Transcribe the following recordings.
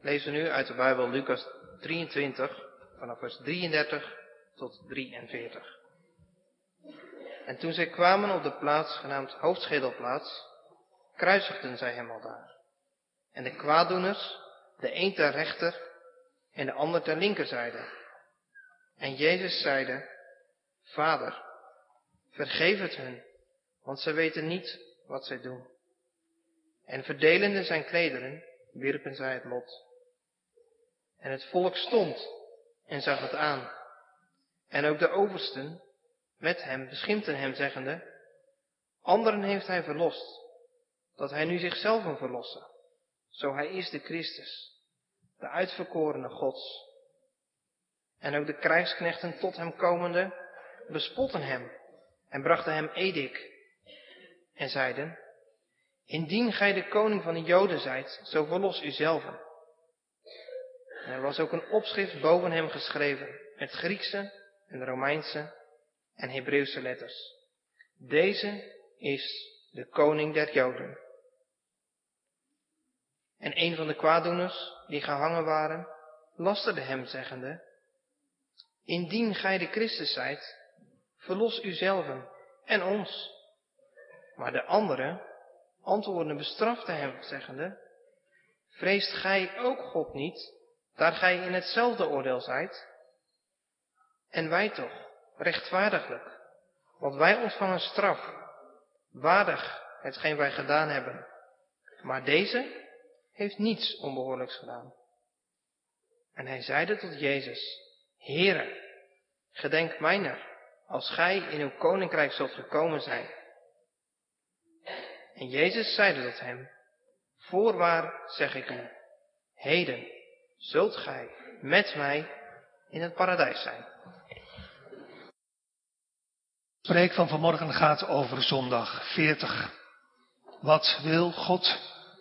lezen we nu uit de Bijbel Lucas 23, vanaf vers 33 tot 43. En toen zij kwamen op de plaats genaamd Hoofdschedelplaats, kruisigden zij hem al daar. En de kwaaddoeners, de een ter rechter en de ander ter linkerzijde. En Jezus zeide, Vader, vergeef het hun, want zij weten niet wat zij doen. En verdelende zijn klederen, wierpen zij het lot. En het volk stond en zag het aan. En ook de oversten met hem beschimpten hem, zeggende, Anderen heeft hij verlost, dat hij nu zichzelf moet verlossen. Zo hij is de Christus, de uitverkorene Gods. En ook de krijgsknechten tot hem komende bespotten hem en brachten hem edik en zeiden, Indien gij de koning van de Joden zijt, zo verlos u zelven. Er was ook een opschrift boven hem geschreven, met Griekse en Romeinse en Hebreeuwse letters. Deze is de koning der Joden. En een van de kwaaddoeners, die gehangen waren, lasterde hem, zeggende, Indien gij de Christus zijt, verlos uzelven en ons. Maar de andere antwoordende bestrafte hem, zeggende, Vreest gij ook God niet, daar gij in hetzelfde oordeel zijt? En wij toch, rechtvaardiglijk, want wij ontvangen straf, waardig hetgeen wij gedaan hebben. Maar deze heeft niets onbehoorlijks gedaan. En hij zeide tot Jezus, Heere, gedenk mijner, als gij in uw koninkrijk zult gekomen zijn. En Jezus zeide tot hem, Voorwaar zeg ik u, heden zult gij met mij in het paradijs zijn. Het spreek van vanmorgen gaat over zondag 40. Wat wil God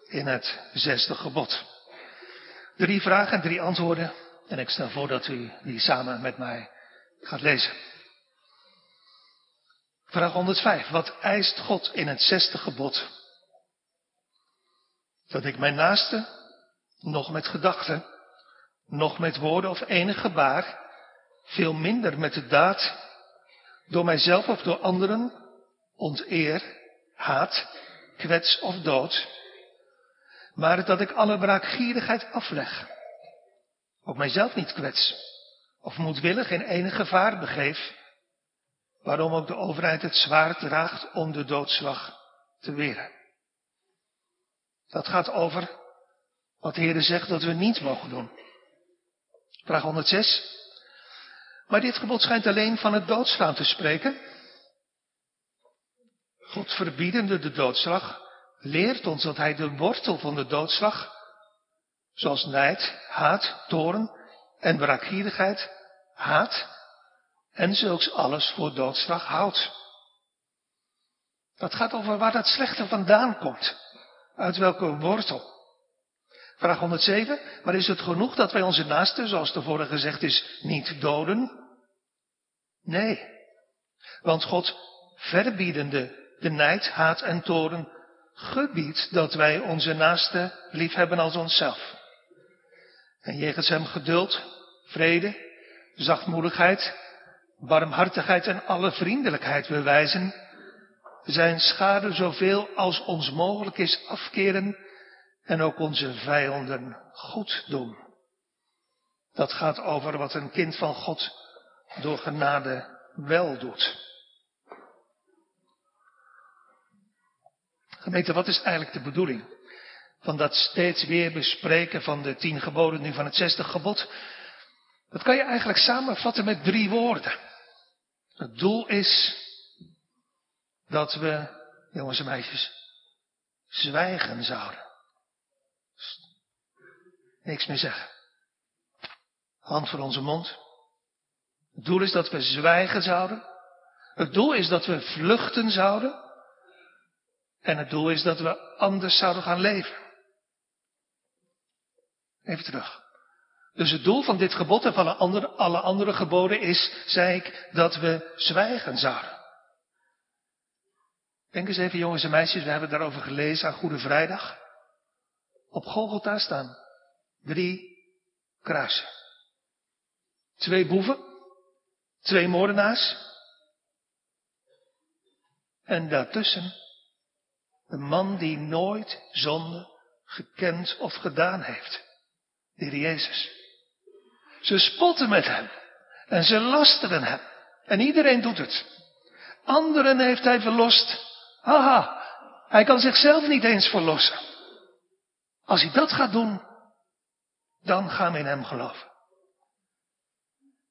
in het zesde gebod? Drie vragen en drie antwoorden. En ik stel voor dat u die samen met mij gaat lezen. Vraag 105. Wat eist God in het zesde gebod? Dat ik mijn naaste, nog met gedachten, nog met woorden of enig gebaar, veel minder met de daad, door mijzelf of door anderen, onteer, haat, kwets of dood, maar dat ik alle braakgierigheid afleg, ook mijzelf niet kwets, of moedwillig in enig gevaar begeef, waarom ook de overheid het zwaard draagt om de doodslag te weren. Dat gaat over wat de Heer zegt dat we niet mogen doen. Vraag 106. Maar dit gebod schijnt alleen van het doodslaan te spreken. God verbiedende de doodslag leert ons dat hij de wortel van de doodslag, zoals nijd, haat, toren en wraakgierigheid, haat en zulks alles voor doodslag houdt. Dat gaat over waar dat slechte vandaan komt. Uit welke wortel. Vraag 107. Maar is het genoeg dat wij onze naasten, zoals tevoren gezegd is, niet doden? Nee. Want God, verbiedende de nijd, haat en toren, gebiedt dat wij onze naasten liefhebben als onszelf. En jegens hem geduld, vrede, zachtmoedigheid, barmhartigheid en alle vriendelijkheid bewijzen, zijn schade zoveel als ons mogelijk is afkeren en ook onze vijanden goed doen. Dat gaat over wat een kind van God door genade wel doet. Gemeente, wat is eigenlijk de bedoeling van dat steeds weer bespreken van de tien geboden, nu van het zesde gebod? Dat kan je eigenlijk samenvatten met drie woorden. Het doel is dat we, jongens en meisjes, zwijgen zouden. Niks meer zeggen. Hand voor onze mond. Het doel is dat we zwijgen zouden. Het doel is dat we vluchten zouden. En het doel is dat we anders zouden gaan leven. Even terug. Dus het doel van dit gebod en van alle andere, alle andere geboden is, zei ik, dat we zwijgen zouden. Denk eens even jongens en meisjes, we hebben daarover gelezen aan Goede Vrijdag. Op Golgotha staan Drie kruisen. Twee boeven, twee moordenaars. En daartussen de man die nooit zonde gekend of gedaan heeft. De Heer Jezus. Ze spotten met hem. En ze lasteren hem. En iedereen doet het. Anderen heeft hij verlost. Haha, hij kan zichzelf niet eens verlossen. Als hij dat gaat doen, dan gaan we in hem geloven.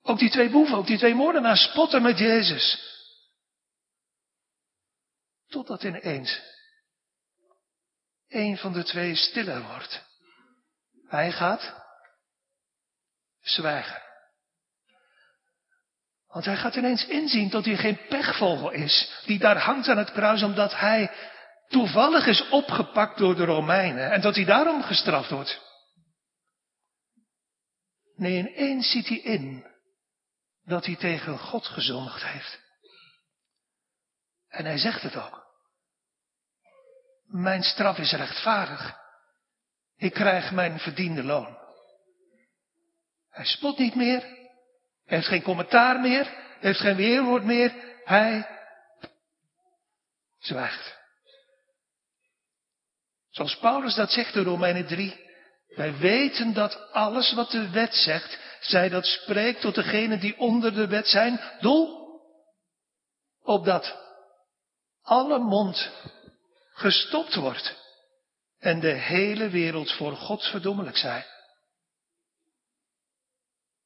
Ook die twee boeven, ook die twee moordenaars spotten met Jezus. Totdat ineens een van de twee stiller wordt. Hij gaat zwijgen. Want hij gaat ineens inzien dat hij geen pechvogel is, die daar hangt aan het kruis omdat hij toevallig is opgepakt door de Romeinen en dat hij daarom gestraft wordt. Nee, ineens ziet hij in dat hij tegen God gezondigd heeft. En hij zegt het ook. Mijn straf is rechtvaardig. Ik krijg mijn verdiende loon. Hij spot niet meer. Hij heeft geen commentaar meer. Hij heeft geen weerwoord meer. Hij zwijgt. Zoals Paulus dat zegt in Romeinen 3. Wij weten dat alles wat de wet zegt, zij dat spreekt tot degenen die onder de wet zijn, doel opdat alle mond gestopt wordt en de hele wereld voor God verdommelijk zij.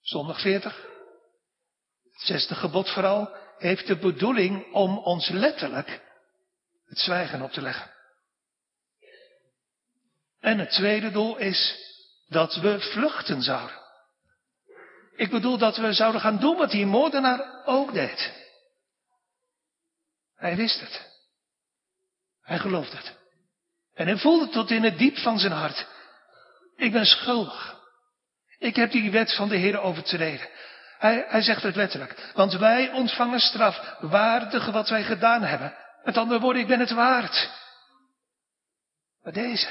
Zondag 40, het zesde gebod vooral, heeft de bedoeling om ons letterlijk het zwijgen op te leggen. En het tweede doel is dat we vluchten zouden. Ik bedoel dat we zouden gaan doen wat die moordenaar ook deed. Hij wist het. Hij geloofde het. En hij voelde tot in het diep van zijn hart. Ik ben schuldig. Ik heb die wet van de Heer overtreden. Hij, hij zegt het letterlijk. Want wij ontvangen straf waardig wat wij gedaan hebben. Met andere woorden, ik ben het waard. Maar deze,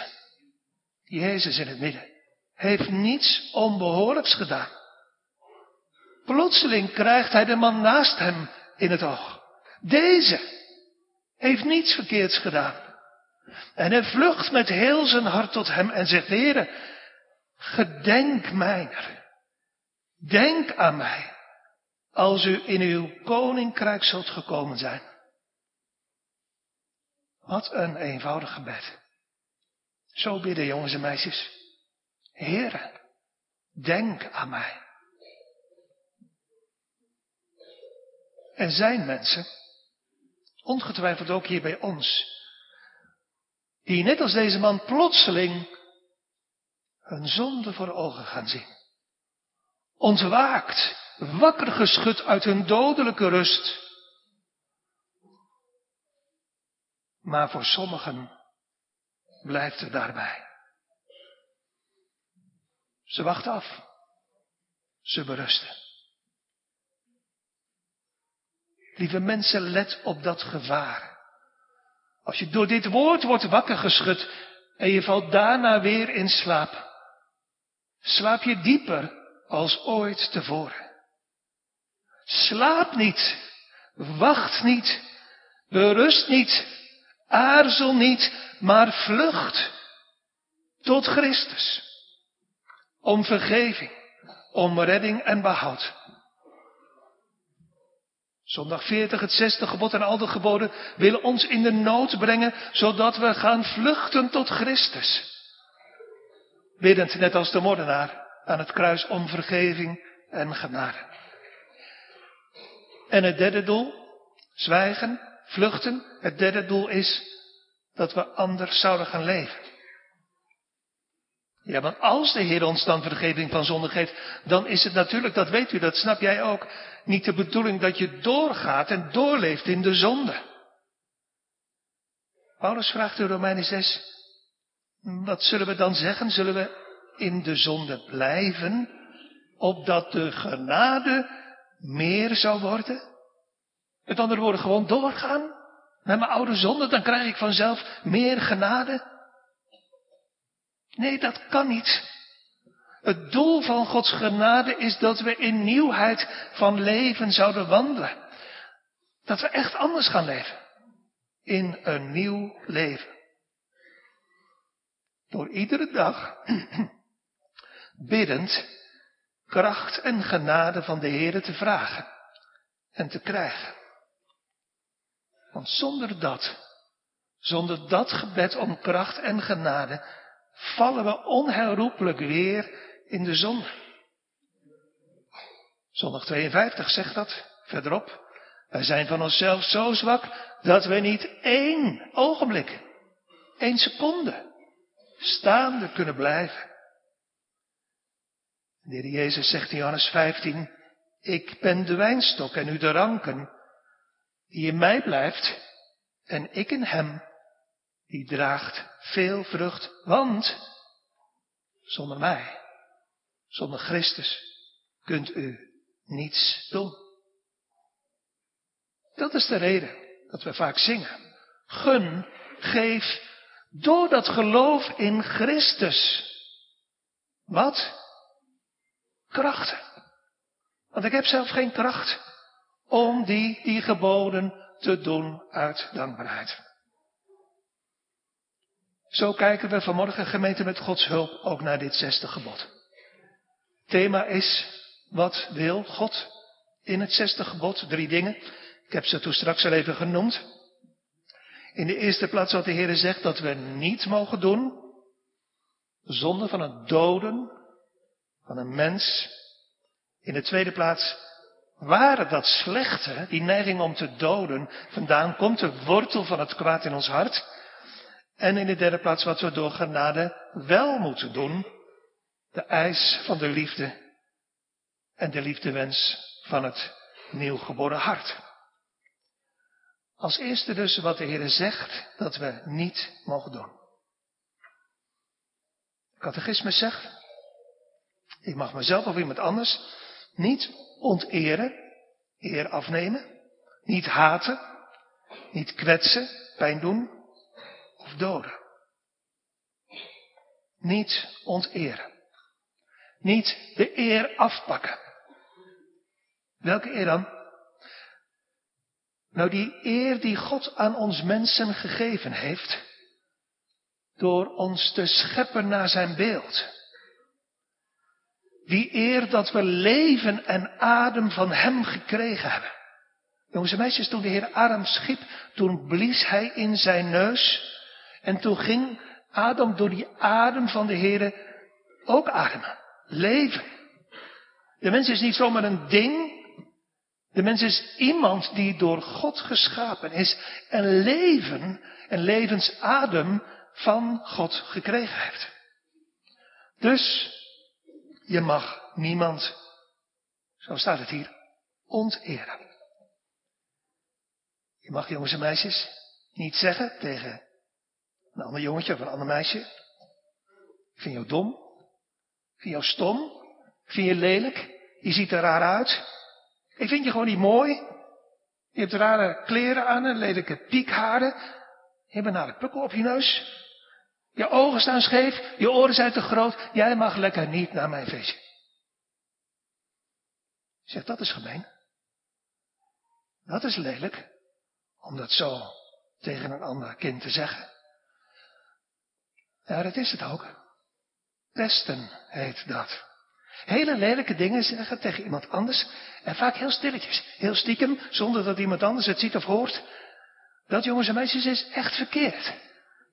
Jezus in het midden, heeft niets onbehoorlijks gedaan. Plotseling krijgt hij de man naast hem in het oog. Deze heeft niets verkeerds gedaan. En hij vlucht met heel zijn hart tot hem en zegt, Heere, gedenk mijner. Denk aan mij, als u in uw koninkrijk zult gekomen zijn. Wat een eenvoudig gebed. Zo bidden jongens en meisjes. Heere, denk aan mij. Er zijn mensen, ongetwijfeld ook hier bij ons, die net als deze man plotseling hun zonde voor ogen gaan zien. Ontwaakt, wakker geschud uit hun dodelijke rust. Maar voor sommigen blijft het daarbij. Ze wachten af. Ze berusten. Lieve mensen, let op dat gevaar. Als je door dit woord wordt wakker geschud en je valt daarna weer in slaap, slaap je dieper als ooit tevoren. Slaap niet, wacht niet, berust niet, aarzel niet, maar vlucht tot Christus. Om vergeving, om redding en behoud. Zondag 40, het zesde gebod en al de geboden willen ons in de nood brengen, zodat we gaan vluchten tot Christus. Biddend net als de moordenaar aan het kruis om vergeving en genade. En het derde doel, zwijgen, vluchten. Het derde doel is dat we anders zouden gaan leven. Ja, want als de Heer ons dan vergeving van zonde geeft, dan is het natuurlijk, dat weet u, dat snap jij ook, niet de bedoeling dat je doorgaat en doorleeft in de zonde. Paulus vraagt in Romeinen 6, wat zullen we dan zeggen? Zullen we in de zonde blijven, opdat de genade meer zou worden? Met andere woorden, gewoon doorgaan met mijn oude zonde, dan krijg ik vanzelf meer genade. Nee, dat kan niet. Het doel van Gods genade is dat we in nieuwheid van leven zouden wandelen. Dat we echt anders gaan leven. In een nieuw leven. Door iedere dag biddend kracht en genade van de Heer te vragen en te krijgen. Want zonder dat, zonder dat gebed om kracht en genade, vallen we onherroepelijk weer in de zon. Zondag 52 zegt dat verderop. Wij zijn van onszelf zo zwak dat we niet één ogenblik, één seconde staande kunnen blijven. De Heer Jezus zegt in Johannes 15, ik ben de wijnstok en u de ranken, die in mij blijft en ik in hem, die draagt veel vrucht, want zonder mij, zonder Christus, kunt u niets doen. Dat is de reden dat we vaak zingen. Gun, geef, door dat geloof in Christus. Wat? Krachten. Want ik heb zelf geen kracht om die, die geboden te doen uit dankbaarheid. Zo kijken we vanmorgen gemeente met Gods hulp ook naar dit zesde gebod. Thema is, wat wil God in het zesde gebod? Drie dingen. Ik heb ze toen straks al even genoemd. In de eerste plaats wat de Heer zegt dat we niet mogen doen. Zonde van het doden van een mens. In de tweede plaats waar dat slechte, die neiging om te doden, vandaan komt, de wortel van het kwaad in ons hart. En in de derde plaats wat we door genade wel moeten doen, de eis van de liefde en de liefdewens van het nieuwgeboren hart. Als eerste dus wat de Heer zegt dat we niet mogen doen. Catechisme zegt, ik mag mezelf of iemand anders niet onteren, eer afnemen, niet haten, niet kwetsen, pijn doen of doden. Niet onteren. Niet de eer afpakken. Welke eer dan? Nou, die eer die God aan ons mensen gegeven heeft, door ons te scheppen naar zijn beeld. Die eer dat we leven en adem van hem gekregen hebben. Jongens en meisjes, toen de Heer Adam schiep, toen blies hij in zijn neus. En toen ging Adam door die adem van de Heer ook ademen. Leven. De mens is niet zomaar een ding, de mens is iemand die door God geschapen is en leven en levensadem van God gekregen heeft. Dus je mag niemand, zo staat het hier, onteren. Je mag jongens en meisjes niet zeggen tegen een ander jongetje of een ander meisje, ik vind jou dom, ik vind jou stom, ik vind je lelijk, je ziet er raar uit, ik vind je gewoon niet mooi. Je hebt rare kleren aan en lelijke piekharen. Je hebt een nare pukkel op je neus. Je ogen staan scheef, je oren zijn te groot. Jij mag lekker niet naar mijn feestje. Zeg, dat is gemeen. Dat is lelijk, om dat zo tegen een ander kind te zeggen. Ja, dat is het ook. Pesten heet dat. Hele lelijke dingen zeggen tegen iemand anders. En vaak heel stilletjes. Heel stiekem, zonder dat iemand anders het ziet of hoort. Dat jongens en meisjes is echt verkeerd.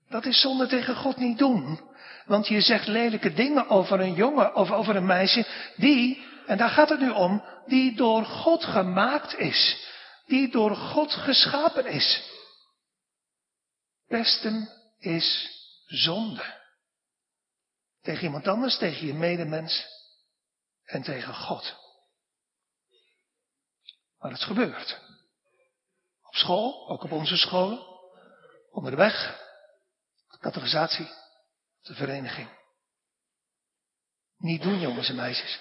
Dat is zonde tegen God niet doen. Want je zegt lelijke dingen over een jongen of over een meisje die, en daar gaat het nu om, die door God gemaakt is. Die door God geschapen is. Pesten is zonde. Tegen iemand anders, tegen je medemens en tegen God. Maar het gebeurt. Op school, ook op onze scholen, onderweg, de categorisatie, de vereniging. Niet doen, jongens en meisjes.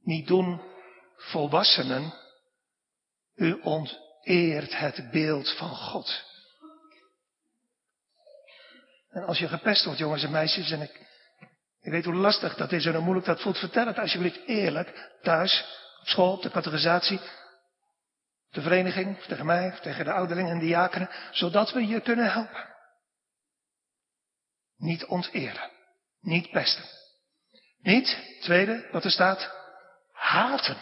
Niet doen, volwassenen. U onteert het beeld van God. En als je gepest wordt, jongens en meisjes, en ik Ik weet hoe lastig dat is en hoe moeilijk dat voelt. Vertel het alsjeblieft eerlijk, thuis, op school, op de categorisatie, de vereniging, tegen mij, tegen de ouderlingen en de diakenen, zodat we je kunnen helpen. Niet onteren, niet pesten. Niet, tweede, wat er staat, haten.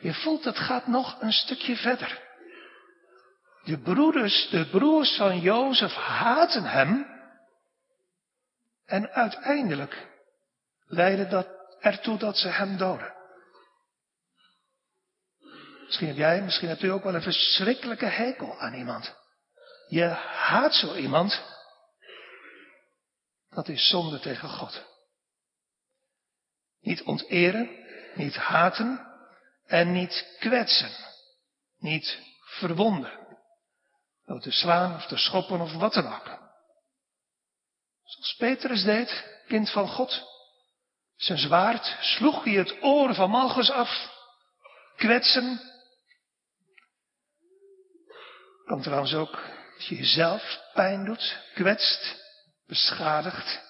Je voelt, het gaat nog een stukje verder. De broeders, de broers van Jozef haten hem. En uiteindelijk leidde dat ertoe dat ze hem doden. Misschien heb jij, misschien hebt u ook wel een verschrikkelijke hekel aan iemand. Je haat zo iemand. Dat is zonde tegen God. Niet onteren, niet haten en niet kwetsen. Niet verwonden. Door te slaan of te schoppen of wat dan ook. Zoals Petrus deed, kind van God. Zijn zwaard sloeg hij het oor van Malchus af. Kwetsen. Kan trouwens ook als je jezelf pijn doet, kwetst, beschadigt.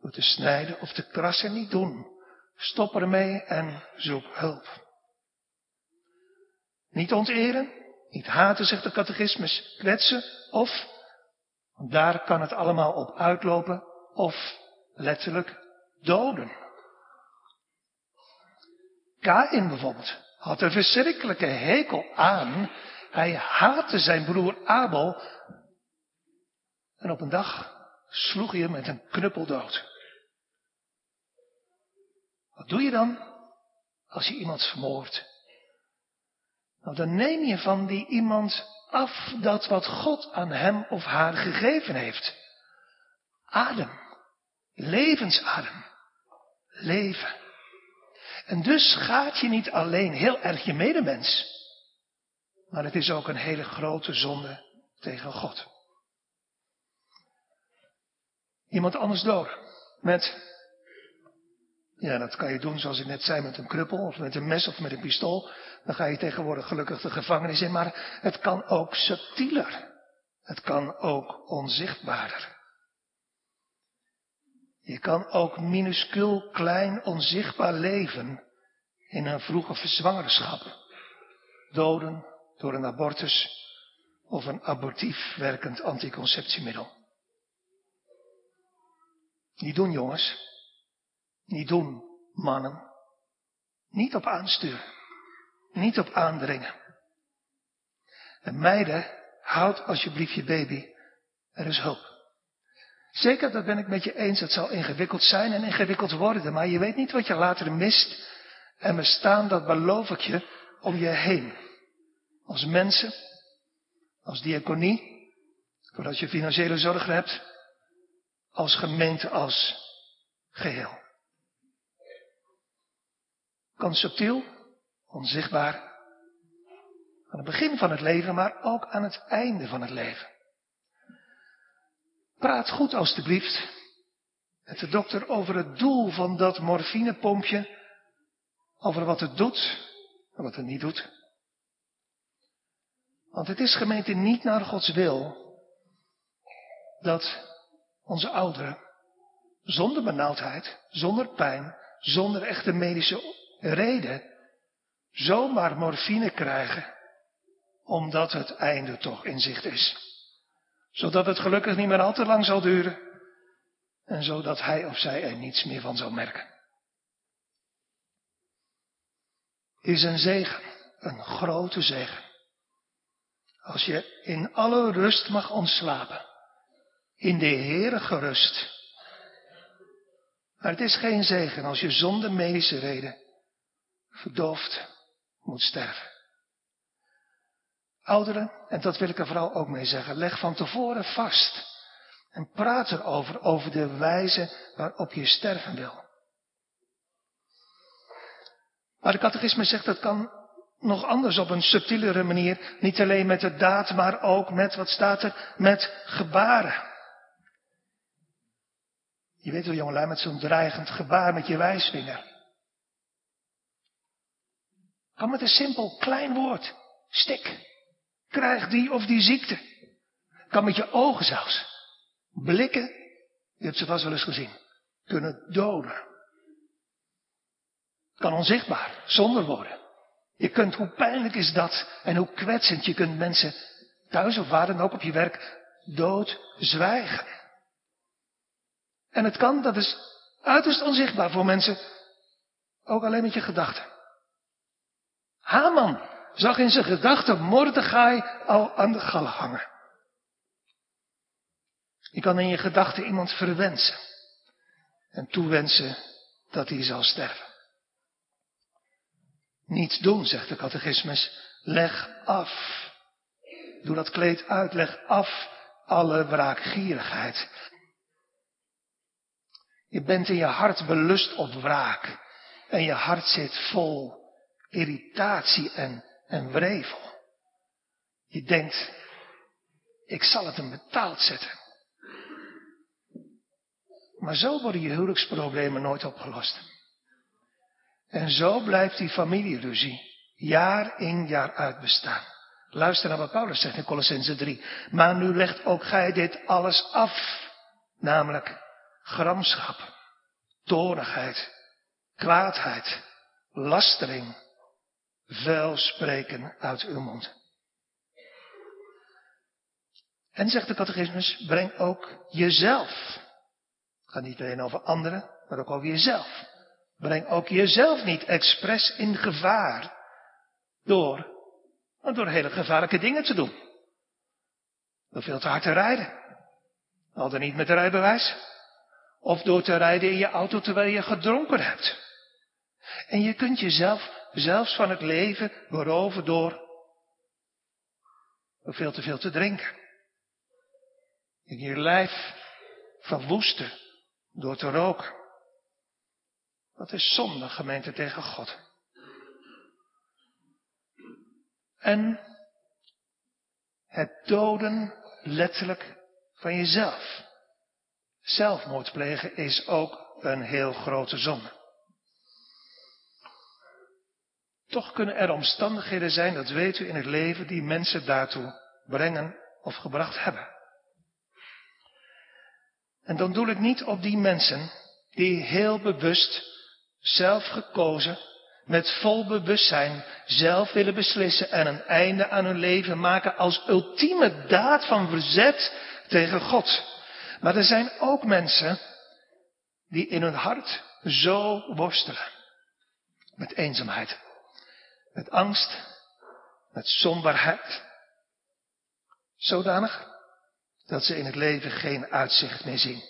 Door te snijden of te krassen niet doen. Stop ermee en zoek hulp. Niet onteren, niet haten, zegt de catechismus, kwetsen of, want daar kan het allemaal op uitlopen, of letterlijk doden. Kain bijvoorbeeld had een verschrikkelijke hekel aan. Hij haatte zijn broer Abel. En op een dag sloeg hij hem met een knuppel dood. Wat doe je dan als je iemand vermoordt? Nou, dan neem je van die iemand af dat wat God aan hem of haar gegeven heeft. Adem. Levensadem. Leven. En dus gaat je niet alleen heel erg je medemens, maar het is ook een hele grote zonde tegen God. Iemand anders dood. Met ja, dat kan je doen zoals ik net zei met een kruppel of met een mes of met een pistool. Dan ga je tegenwoordig gelukkig de gevangenis in. Maar het kan ook subtieler. Het kan ook onzichtbaarder. Je kan ook minuscuul, klein, onzichtbaar leven in een vroege verzwangerschap. Doden door een abortus of een abortief werkend anticonceptiemiddel. Niet doen, jongens. Niet doen, mannen. Niet op aansturen. Niet op aandringen. En meiden, houd alsjeblieft je baby. Er is hulp. Zeker, dat ben ik met je eens. Het zal ingewikkeld zijn en ingewikkeld worden. Maar je weet niet wat je later mist. En we staan, dat beloof ik je, om je heen. Als mensen, als diaconie, doordat je financiële zorgen hebt, als gemeente, als geheel. Kan subtiel, onzichtbaar, aan het begin van het leven, maar ook aan het einde van het leven. Praat goed alstublieft met de dokter over het doel van dat morfinepompje, over wat het doet en wat het niet doet. Want het is gemeente niet naar Gods wil dat onze ouderen zonder benauwdheid, zonder pijn, zonder echte medische reden zomaar morfine krijgen, omdat het einde toch in zicht is. Zodat het gelukkig niet meer al te lang zal duren en zodat hij of zij er niets meer van zal merken. Is een zegen, een grote zegen. Als je in alle rust mag ontslapen, in de Heere gerust. Maar het is geen zegen als je zonder medische reden verdoofd moet sterven. Ouderen, en dat wil ik er vooral ook mee zeggen, leg van tevoren vast en praat erover, over de wijze waarop je sterven wil. Maar de catechisme zegt dat kan nog anders op een subtielere manier, niet alleen met de daad, maar ook met, wat staat er, met gebaren. Je weet wel jongelui, met zo'n dreigend gebaar met je wijsvinger. Kan met een simpel klein woord. Stik. Krijg die of die ziekte. Kan met je ogen zelfs. Blikken. Je hebt ze vast wel eens gezien. kunnen doden. Kan onzichtbaar, zonder woorden. Je kunt, hoe pijnlijk is dat en hoe kwetsend, je kunt mensen thuis of waar dan ook op je werk dood zwijgen. En het kan, dat is uiterst onzichtbaar voor mensen, ook alleen met je gedachten. Haman zag in zijn gedachten Mordechai al aan de gallen hangen. Je kan in je gedachten iemand verwensen en toewensen dat hij zal sterven. Niets doen, zegt de catechismus. Leg af. Doe dat kleed uit. Leg af alle wraakgierigheid. Je bent in je hart belust op wraak. En je hart zit vol irritatie en, en wrevel. Je denkt, ik zal het hem betaald zetten. Maar zo worden je huwelijksproblemen nooit opgelost. En zo blijft die familieruzie jaar in jaar uit bestaan. Luister naar wat Paulus zegt in Colossense 3. Maar nu legt ook gij dit alles af. Namelijk gramschap, torenigheid, kwaadheid, lastering, vuil spreken uit uw mond. En zegt de catechismus, breng ook jezelf. Het gaat niet alleen over anderen, maar ook over jezelf. Breng ook jezelf niet expres in gevaar door, door hele gevaarlijke dingen te doen. Door veel te hard te rijden. Al dan niet met een rijbewijs. Of door te rijden in je auto terwijl je gedronken hebt. En je kunt jezelf zelfs van het leven beroven door, veel te veel te drinken. In je lijf verwoesten door te roken. Dat is zonde, gemeente, tegen God. En het doden letterlijk van jezelf. Zelfmoord plegen is ook een heel grote zonde. Toch kunnen er omstandigheden zijn, dat weet u in het leven, die mensen daartoe brengen of gebracht hebben. En dan doe ik niet op die mensen die heel bewust zelf gekozen, met vol bewustzijn zelf willen beslissen en een einde aan hun leven maken als ultieme daad van verzet tegen God. Maar er zijn ook mensen die in hun hart zo worstelen. Met eenzaamheid, met angst, met somberheid. Zodanig dat ze in het leven geen uitzicht meer zien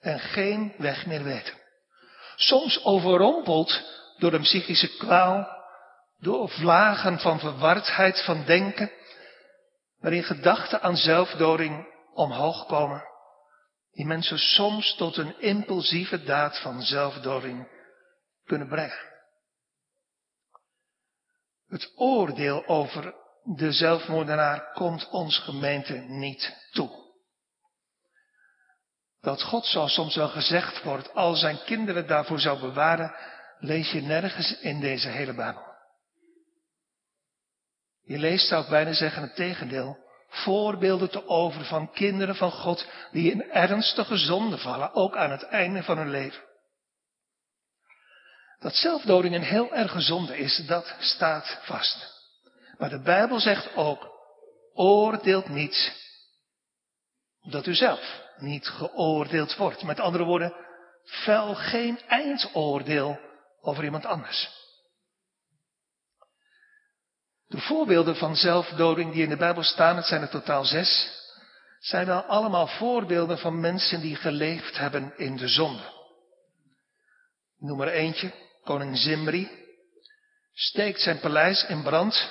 en geen weg meer weten soms overrompeld door een psychische kwaal, door vlagen van verwardheid van denken, waarin gedachten aan zelfdoding omhoog komen, die mensen soms tot een impulsieve daad van zelfdoding kunnen brengen. Het oordeel over de zelfmoordenaar komt ons gemeente niet toe. Dat God, zoals soms wel gezegd wordt, al zijn kinderen daarvoor zou bewaren, lees je nergens in deze hele Bijbel. Je leest, zou ik bijna zeggen, het tegendeel. Voorbeelden te over van kinderen van God die in ernstige zonde vallen, ook aan het einde van hun leven. Dat zelfdoding een heel erge zonde is, dat staat vast. Maar de Bijbel zegt ook, oordeelt niet, dat u zelf niet geoordeeld wordt. Met andere woorden, vel geen eindoordeel over iemand anders. De voorbeelden van zelfdoding die in de Bijbel staan, het zijn er totaal zes, zijn wel allemaal voorbeelden van mensen die geleefd hebben in de zonde. Noem er eentje, koning Zimri, steekt zijn paleis in brand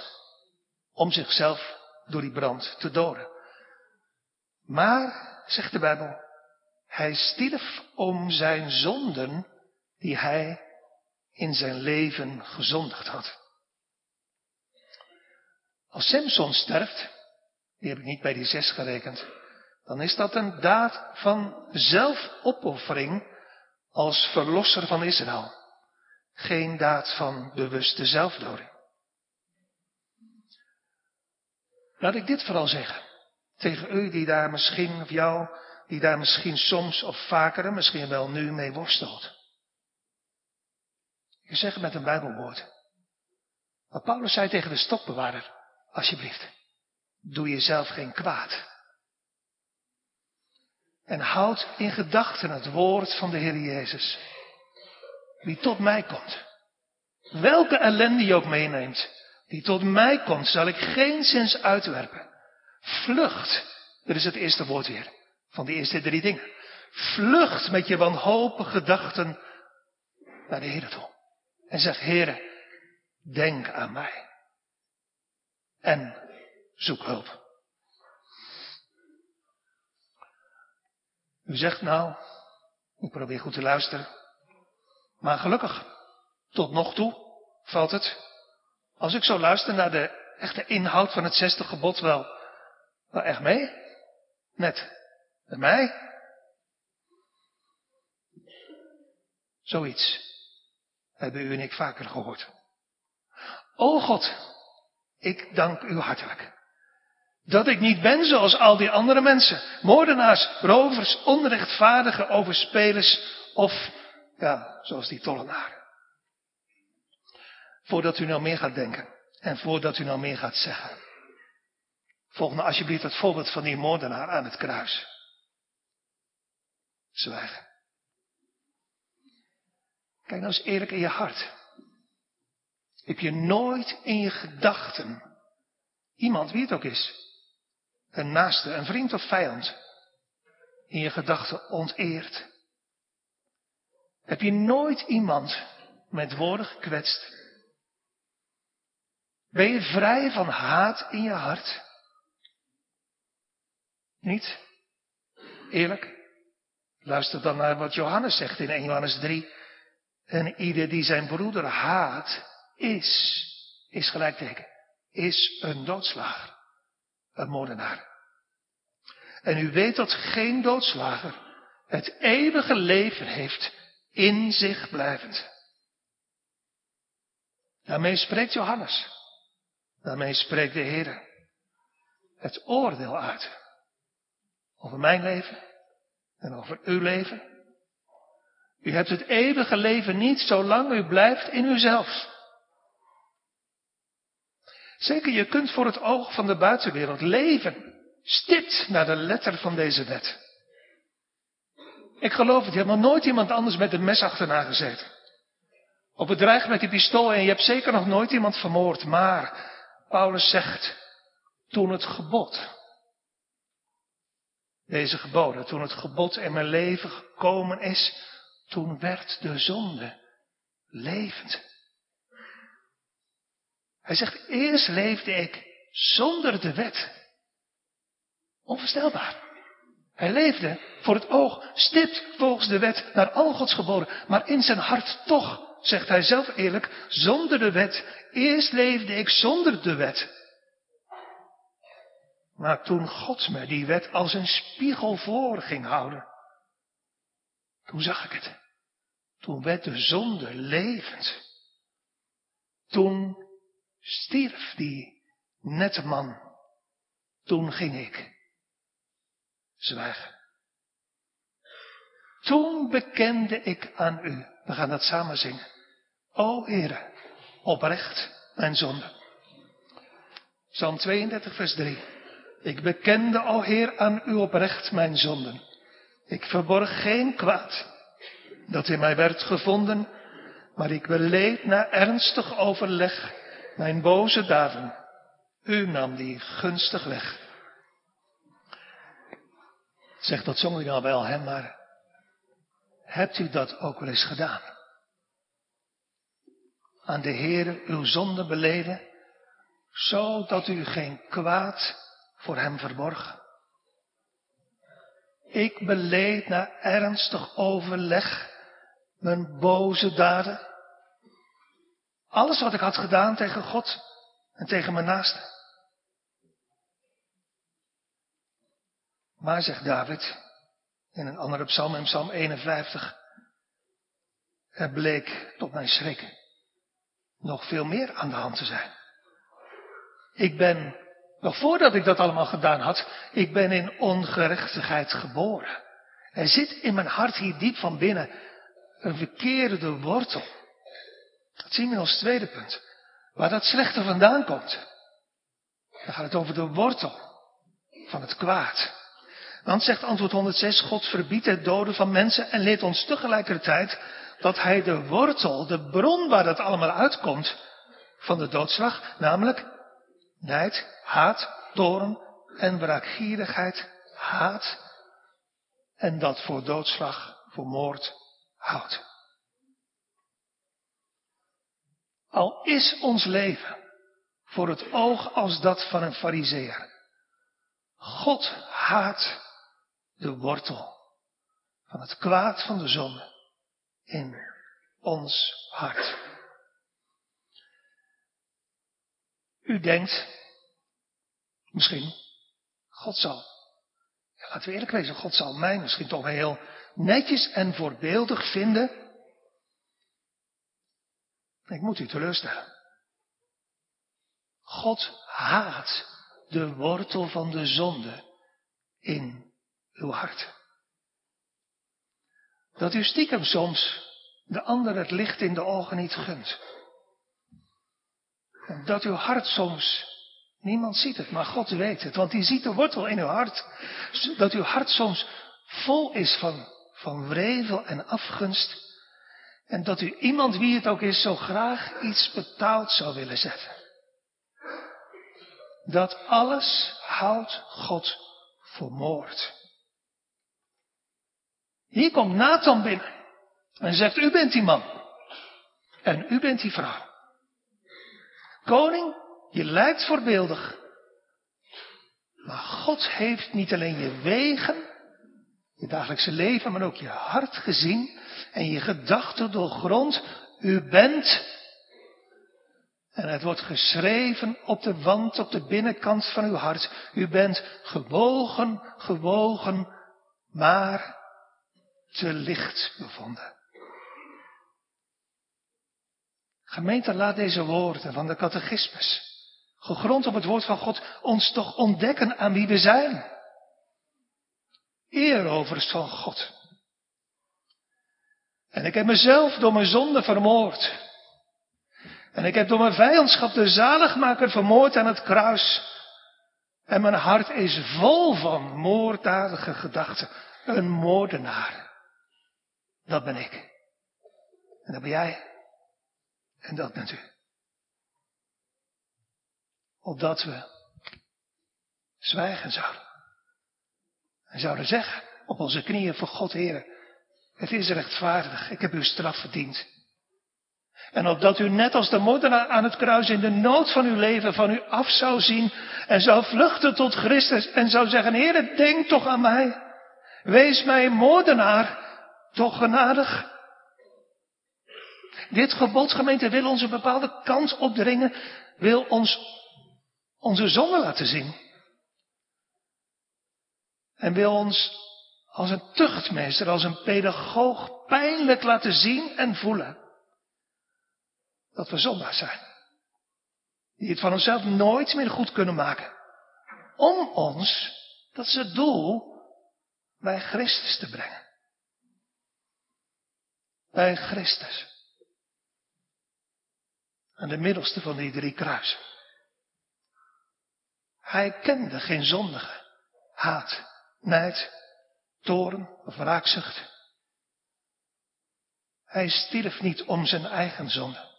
om zichzelf door die brand te doden. Maar zegt de Bijbel, hij stierf om zijn zonden die hij in zijn leven gezondigd had. Als Samson sterft, die heb ik niet bij die zes gerekend, dan is dat een daad van zelfopoffering als verlosser van Israël. Geen daad van bewuste zelfdoding. Laat ik dit vooral zeggen tegen u die daar misschien, of jou, die daar misschien soms of vaker, misschien wel nu mee worstelt. Je zegt het met een Bijbelwoord. Maar Paulus zei tegen de stokbewaarder, alsjeblieft, doe jezelf geen kwaad. En houd in gedachten het woord van de Heer Jezus. Wie tot mij komt, welke ellende je ook meeneemt, die tot mij komt, zal ik geen zins uitwerpen. Vlucht, dat is het eerste woord weer, van die eerste drie dingen. Vlucht met je wanhopige gedachten naar de Heer toe. En zeg, Heere, denk aan mij. En zoek hulp. U zegt nou, ik probeer goed te luisteren. Maar gelukkig, tot nog toe valt het. Als ik zo luister naar de echte inhoud van het zesde gebod wel, wel echt mee. Net met mij. Zoiets hebben u en ik vaker gehoord. O God, ik dank u hartelijk. Dat ik niet ben zoals al die andere mensen. Moordenaars, rovers, onrechtvaardige overspelers of, ja, zoals die tollenaren. Voordat u nou meer gaat denken en voordat u nou meer gaat zeggen. Volg nou alsjeblieft het voorbeeld van die moordenaar aan het kruis. Zwijgen. Kijk nou eens eerlijk in je hart. Heb je nooit in je gedachten iemand, wie het ook is, een naaste, een vriend of vijand, in je gedachten onteerd? Heb je nooit iemand met woorden gekwetst? Ben je vrij van haat in je hart? Niet? Eerlijk? Luister dan naar wat Johannes zegt in 1 Johannes 3. En ieder die zijn broeder haat, is, is gelijkteken, is een doodslager, een moordenaar. En u weet dat geen doodslager het eeuwige leven heeft in zich blijvend. Daarmee spreekt Johannes. Daarmee spreekt de Heer het oordeel uit. Over mijn leven en over uw leven. U hebt het eeuwige leven niet zolang u blijft in uzelf. Zeker, je kunt voor het oog van de buitenwereld leven, stipt naar de letter van deze wet. Ik geloof het, je hebt nog nooit iemand anders met een mes achterna gezeten. Of bedreigd met die pistool en je hebt zeker nog nooit iemand vermoord. Maar, Paulus zegt, toen het gebod, deze geboden, toen het gebod in mijn leven gekomen is, toen werd de zonde levend. Hij zegt, eerst leefde ik zonder de wet. Onvoorstelbaar. Hij leefde voor het oog stipt volgens de wet naar al Gods geboden, maar in zijn hart toch, zegt hij zelf eerlijk, zonder de wet. Eerst leefde ik zonder de wet. Maar toen God me die wet als een spiegel voor ging houden, toen zag ik het. Toen werd de zonde levend. Toen stierf die nette man. Toen ging ik zwijgen. Toen bekende ik aan u. We gaan dat samen zingen. O Heere, oprecht mijn zonde. Psalm 32, vers 3. Ik bekende, o Heer, aan u oprecht mijn zonden. Ik verborg geen kwaad dat in mij werd gevonden, maar ik beleed na ernstig overleg mijn boze daden. U nam die gunstig weg. Zeg, dat zong u nou wel, hè, maar hebt u dat ook wel eens gedaan? Aan de Heer uw zonde beleden, zodat u geen kwaad voor hem verborg? Ik beleed na ernstig overleg mijn boze daden. Alles wat ik had gedaan tegen God en tegen mijn naaste. Maar, zegt David in een andere psalm, in psalm 51, er bleek tot mijn schrik nog veel meer aan de hand te zijn. Ik ben Nog voordat ik dat allemaal gedaan had, ik ben in ongerechtigheid geboren. Er zit in mijn hart hier diep van binnen een verkeerde wortel. Dat zien we als tweede punt. Waar dat slechte vandaan komt. Dan gaat het over de wortel van het kwaad. Dan zegt antwoord 106, God verbiedt het doden van mensen en leert ons tegelijkertijd dat hij de wortel, de bron waar dat allemaal uitkomt van de doodslag, namelijk nijd, haat, toren en wraakgierigheid, haat en dat voor doodslag, voor moord houdt. Al is ons leven voor het oog als dat van een fariseer. God haat de wortel van het kwaad van de zonde in ons hart. U denkt, misschien, God zal, laten we eerlijk wezen, God zal mij misschien toch heel netjes en voorbeeldig vinden. Ik moet u teleurstellen. God haat de wortel van de zonde in uw hart. Dat u stiekem soms de ander het licht in de ogen niet gunt. Dat uw hart soms, niemand ziet het, maar God weet het, want die ziet de wortel in uw hart. Dat uw hart soms vol is van, van wrevel en afgunst. En dat u iemand, wie het ook is, zo graag iets betaald zou willen zetten. Dat alles houdt God voor moord. Hier komt Nathan binnen en zegt, u bent die man. En u bent die vrouw. Koning, je lijkt voorbeeldig. Maar God heeft niet alleen je wegen, je dagelijkse leven, maar ook je hart gezien en je gedachten doorgrond. U bent, en het wordt geschreven op de wand, op de binnenkant van uw hart. U bent gewogen, gewogen, maar te licht bevonden. Gemeente, laat deze woorden van de catechismus, gegrond op het woord van God, ons toch ontdekken aan wie we zijn. Eerovers van God. En ik heb mezelf door mijn zonde vermoord. En ik heb door mijn vijandschap de zaligmaker vermoord aan het kruis. En mijn hart is vol van moorddadige gedachten. Een moordenaar. Dat ben ik. En dat ben jij. En dat bent u. Opdat we zwijgen zouden. En zouden zeggen op onze knieën voor God, Heer, het is rechtvaardig, ik heb uw straf verdiend. En opdat u net als de moordenaar aan het kruis in de nood van uw leven van u af zou zien en zou vluchten tot Christus en zou zeggen, Heer, denk toch aan mij. Wees mij moordenaar toch genadig. Dit gebod, gemeente, wil ons een bepaalde kant opdringen, wil ons onze zonde laten zien. En wil ons als een tuchtmeester, als een pedagoog pijnlijk laten zien en voelen dat we zondaar zijn. Die het van onszelf nooit meer goed kunnen maken. Om ons, dat is het doel, bij Christus te brengen. Bij Christus. Aan de middelste van die drie kruisen. Hij kende geen zondige, haat, nijd, toren of wraakzucht. Hij stierf niet om zijn eigen zonde.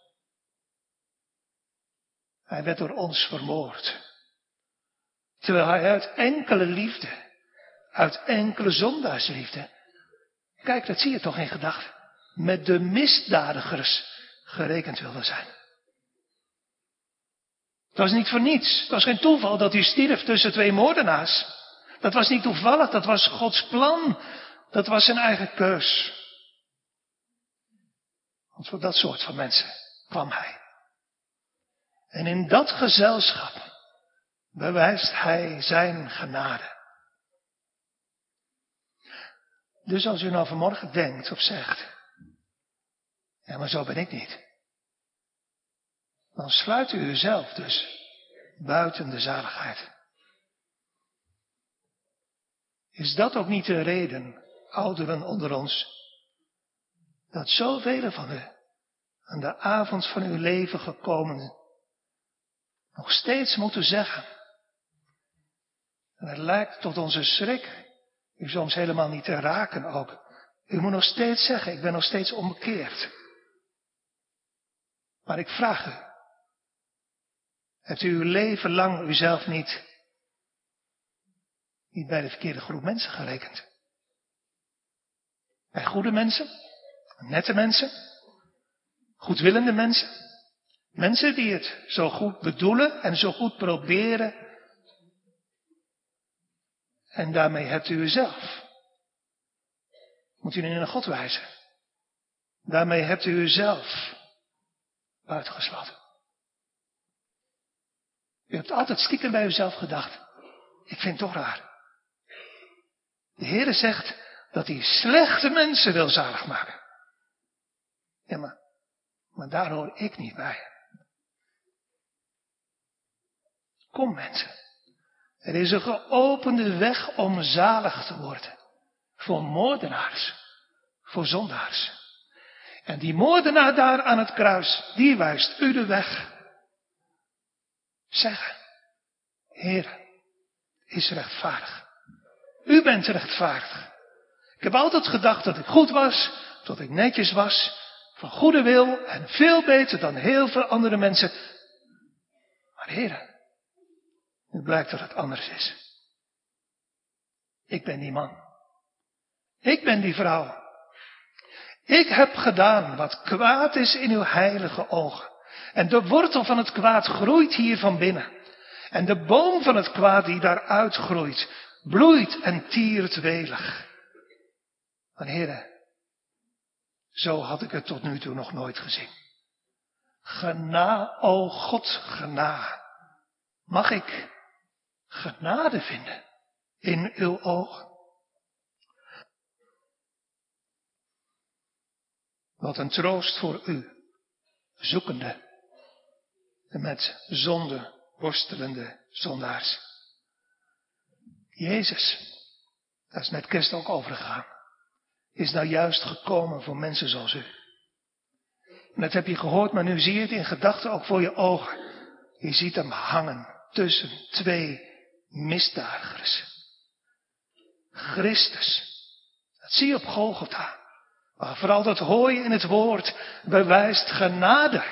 Hij werd door ons vermoord. Terwijl hij uit enkele liefde, uit enkele zondaarsliefde, kijk, dat zie je toch in gedachten, met de misdadigers gerekend wilde zijn. Het was niet voor niets. Het was geen toeval dat hij stierf tussen twee moordenaars. Dat was niet toevallig, dat was Gods plan. Dat was zijn eigen keus. Want voor dat soort van mensen kwam hij. En in dat gezelschap bewijst hij zijn genade. Dus als u nou vanmorgen denkt of zegt, ja maar zo ben ik niet. Dan sluit u uzelf dus buiten de zaligheid. Is dat ook niet de reden, ouderen onder ons, dat zoveel van u aan de avond van uw leven gekomen nog steeds moeten zeggen, en het lijkt tot onze schrik, u soms helemaal niet te raken ook, u moet nog steeds zeggen, ik ben nog steeds onbekeerd. Maar ik vraag u, hebt u uw leven lang uzelf niet, niet bij de verkeerde groep mensen gerekend? Bij goede mensen, nette mensen, goedwillende mensen, mensen die het zo goed bedoelen en zo goed proberen. En daarmee hebt u uzelf moet u nu naar God wijzen. Daarmee hebt u uzelf uitgesloten. U hebt altijd stiekem bij uzelf gedacht. Ik vind het toch raar. De Heere zegt dat hij slechte mensen wil zalig maken. Ja, maar, maar daar hoor ik niet bij. Kom mensen. Er is een geopende weg om zalig te worden voor moordenaars, voor zondaars. En die moordenaar daar aan het kruis, die wijst u de weg. Zeggen, Heer, is rechtvaardig. U bent rechtvaardig. Ik heb altijd gedacht dat ik goed was, dat ik netjes was, van goede wil en veel beter dan heel veel andere mensen. Maar Heer, nu blijkt dat het anders is. Ik ben die man. Ik ben die vrouw. Ik heb gedaan wat kwaad is in uw heilige ogen. En de wortel van het kwaad groeit hier van binnen. En de boom van het kwaad die daaruit groeit, bloeit en tiert welig. Maar heren, zo had ik het tot nu toe nog nooit gezien. Gena, o God, gena. Mag ik genade vinden in uw ogen? Wat een troost voor u, zoekende en met zonde worstelende zondaars. Jezus, dat is met kerst ook overgegaan, is nou juist gekomen voor mensen zoals u. En dat heb je gehoord, maar nu zie je het in gedachten ook voor je ogen. Je ziet hem hangen tussen twee misdadigers. Christus, dat zie je op Golgotha. Maar vooral dat hooi in het woord bewijst genade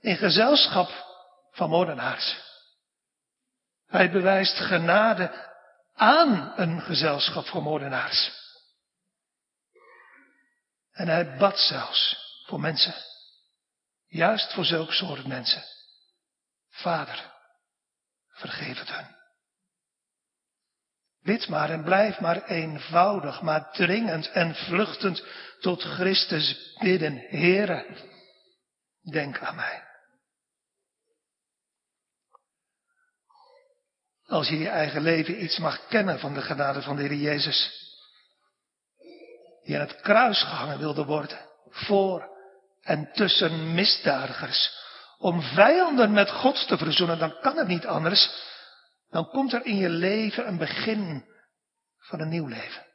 in gezelschap van moordenaars. Hij bewijst genade aan een gezelschap van moordenaars. En hij bad zelfs voor mensen. Juist voor zulke soort mensen. Vader, vergeef het hun. Bid maar en blijf maar eenvoudig, maar dringend en vluchtend tot Christus bidden. Heere, denk aan mij. Als je je eigen leven iets mag kennen van de genade van de Heer Jezus, die aan het kruis gehangen wilde worden, voor en tussen misdadigers, om vijanden met God te verzoenen, dan kan het niet anders dan komt er in je leven een begin van een nieuw leven.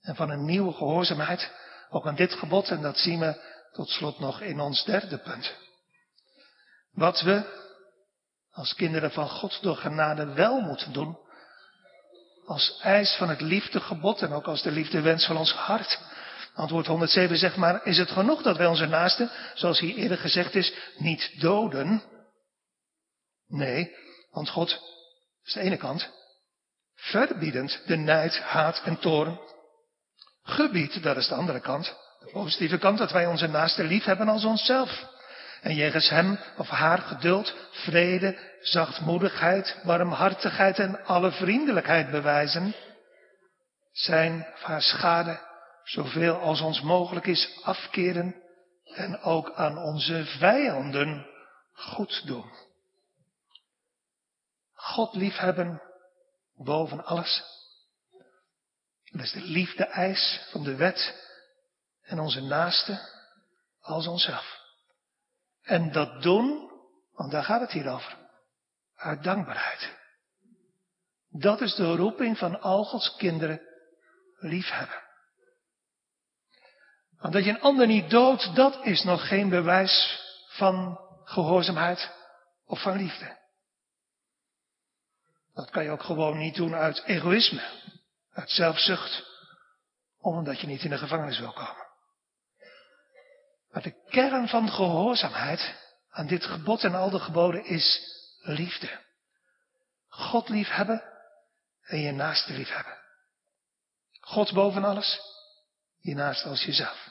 En van een nieuwe gehoorzaamheid, ook aan dit gebod, en dat zien we tot slot nog in ons derde punt. Wat we als kinderen van God door genade wel moeten doen, als eis van het liefdegebod en ook als de liefdewens van ons hart. Antwoord 107 zegt maar, is het genoeg dat wij onze naasten, zoals hier eerder gezegd is, niet doden? Nee, want God is de ene kant. Verbiedend de nijd, haat en toorn. Gebied, dat is de andere kant. De positieve kant dat wij onze naaste lief hebben als onszelf. En jegens hem of haar geduld, vrede, zachtmoedigheid, warmhartigheid en alle vriendelijkheid bewijzen. Zijn of haar schade zoveel als ons mogelijk is afkeren en ook aan onze vijanden goed doen. God liefhebben boven alles. Dat is de liefde-eis van de wet en onze naaste als onszelf. En dat doen, want daar gaat het hier over, uit dankbaarheid. Dat is de roeping van al Gods kinderen liefhebben. Want dat je een ander niet doodt, dat is nog geen bewijs van gehoorzaamheid of van liefde. Dat kan je ook gewoon niet doen uit egoïsme, uit zelfzucht, omdat je niet in de gevangenis wil komen. Maar de kern van gehoorzaamheid aan dit gebod en al de geboden is liefde. God liefhebben en je naaste liefhebben. God boven alles, je naast als jezelf.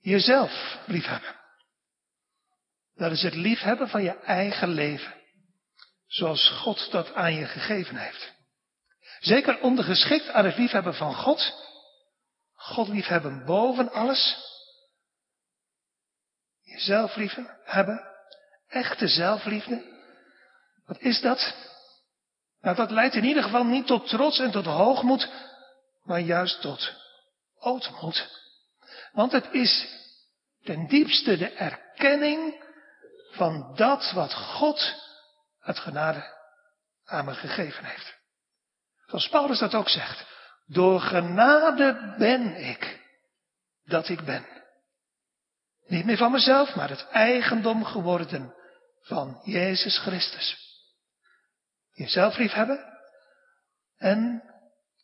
Jezelf liefhebben. Dat is het liefhebben van je eigen leven. Zoals God dat aan je gegeven heeft. Zeker ondergeschikt aan het liefhebben van God. God liefhebben boven alles. Jezelf liefhebben. Echte zelfliefde. Wat is dat? Nou, dat leidt in ieder geval niet tot trots en tot hoogmoed, maar juist tot ootmoed. Want het is ten diepste de erkenning van dat wat God het genade aan me gegeven heeft. Zoals Paulus dat ook zegt. Door genade ben ik dat ik ben. Niet meer van mezelf, maar het eigendom geworden van Jezus Christus. Jezelf liefhebben en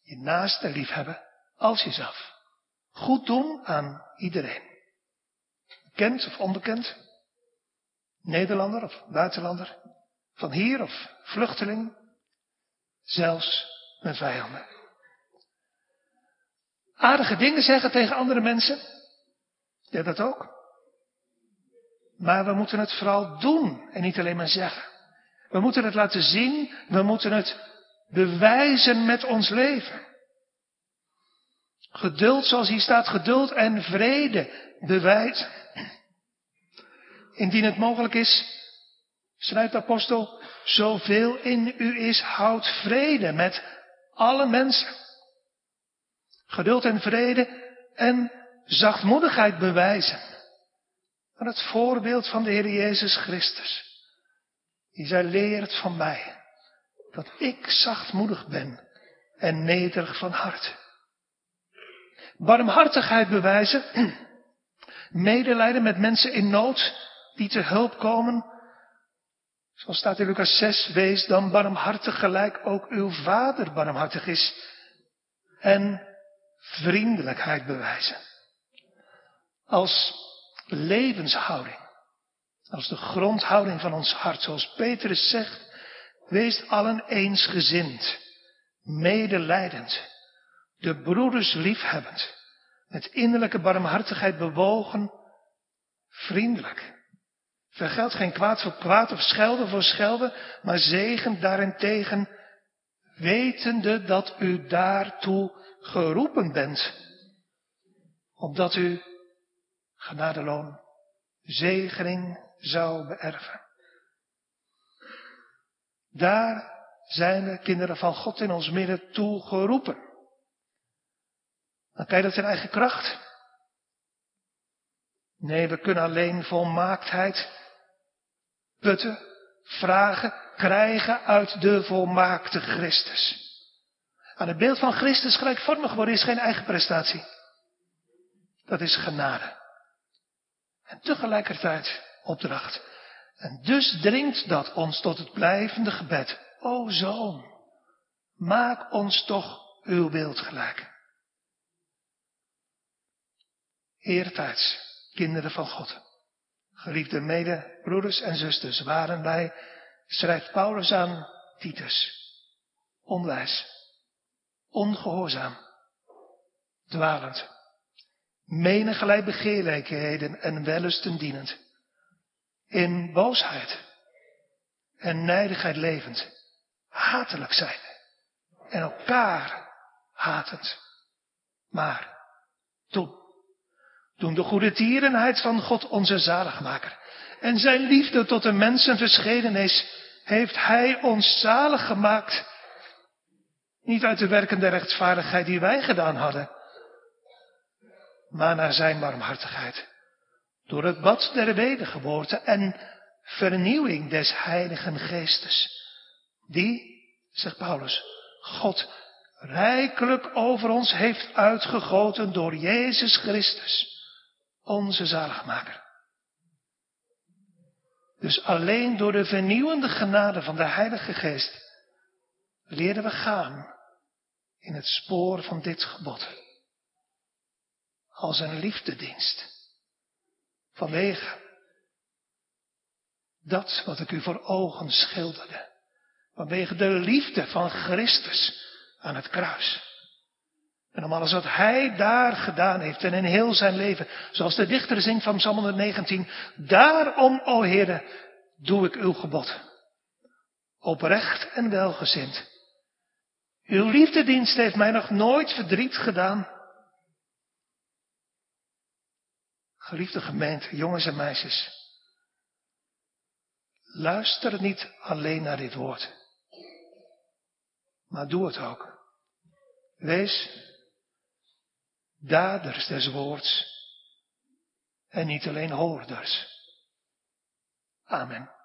je naaste liefhebben als jezelf. Goed doen aan iedereen. Bekend of onbekend. Nederlander of buitenlander. Van hier of vluchteling. Zelfs mijn vijanden. Aardige dingen zeggen tegen andere mensen. Ja, dat ook. Maar we moeten het vooral doen en niet alleen maar zeggen. We moeten het laten zien, we moeten het bewijzen met ons leven. Geduld, zoals hier staat, geduld en vrede bewijzen. Indien het mogelijk is, schrijft de apostel, zoveel in u is, houd vrede met alle mensen. Geduld en vrede en zachtmoedigheid bewijzen. Aan het voorbeeld van de Heer Jezus Christus. Die zei, leert van mij dat ik zachtmoedig ben en nederig van hart. Barmhartigheid bewijzen, medelijden met mensen in nood die te hulp komen. Zoals staat in Lucas 6, wees dan barmhartig gelijk ook uw vader barmhartig is. En vriendelijkheid bewijzen. Als levenshouding. Als de grondhouding van ons hart. Zoals Petrus zegt, wees allen eensgezind. Medelijdend. De broeders liefhebbend. Met innerlijke barmhartigheid bewogen. Vriendelijk. Vergeld geen kwaad voor kwaad of schelden voor schelden, maar zegen daarentegen, wetende dat u daartoe geroepen bent, opdat u genadeloon zegening zou beërven. Daar zijn de kinderen van God in ons midden toe geroepen. Dan kan je dat in eigen kracht. Nee, we kunnen alleen volmaaktheid putten, vragen, krijgen uit de volmaakte Christus. Aan het beeld van Christus gelijkvormig worden is geen eigen prestatie. Dat is genade. En tegelijkertijd opdracht. En dus dringt dat ons tot het blijvende gebed. O zoon, maak ons toch uw beeld gelijk. Eertijds, kinderen van God. Geliefde medebroeders en zusters, waren wij, schrijft Paulus aan Titus, onwijs, ongehoorzaam, dwalend, menigerlei begeerlijkheden en wellusten dienend, in boosheid en nijdigheid levend, hatelijk zijn en elkaar hatend. Maar toen toen de goede tierenheid van God onze zaligmaker en zijn liefde tot de mensen verschenen is, heeft hij ons zalig gemaakt. Niet uit de werken der rechtvaardigheid die wij gedaan hadden, maar naar zijn barmhartigheid. Door het bad der wedergeboorte en vernieuwing des heiligen geestes, die, zegt Paulus, God rijkelijk over ons heeft uitgegoten door Jezus Christus, onze zaligmaker. Dus alleen door de vernieuwende genade van de Heilige Geest leren we gaan in het spoor van dit gebod. Als een liefdedienst. Vanwege dat wat ik u voor ogen schilderde. Vanwege de liefde van Christus aan het kruis. En om alles wat hij daar gedaan heeft en in heel zijn leven, zoals de dichter zingt van Psalm 119, daarom, o Heere, doe ik uw gebod. Oprecht en welgezind. Uw liefdedienst heeft mij nog nooit verdriet gedaan. Geliefde gemeente, jongens en meisjes. Luister niet alleen naar dit woord. Maar doe het ook. Wees daders des woords en niet alleen hoorders. Amen.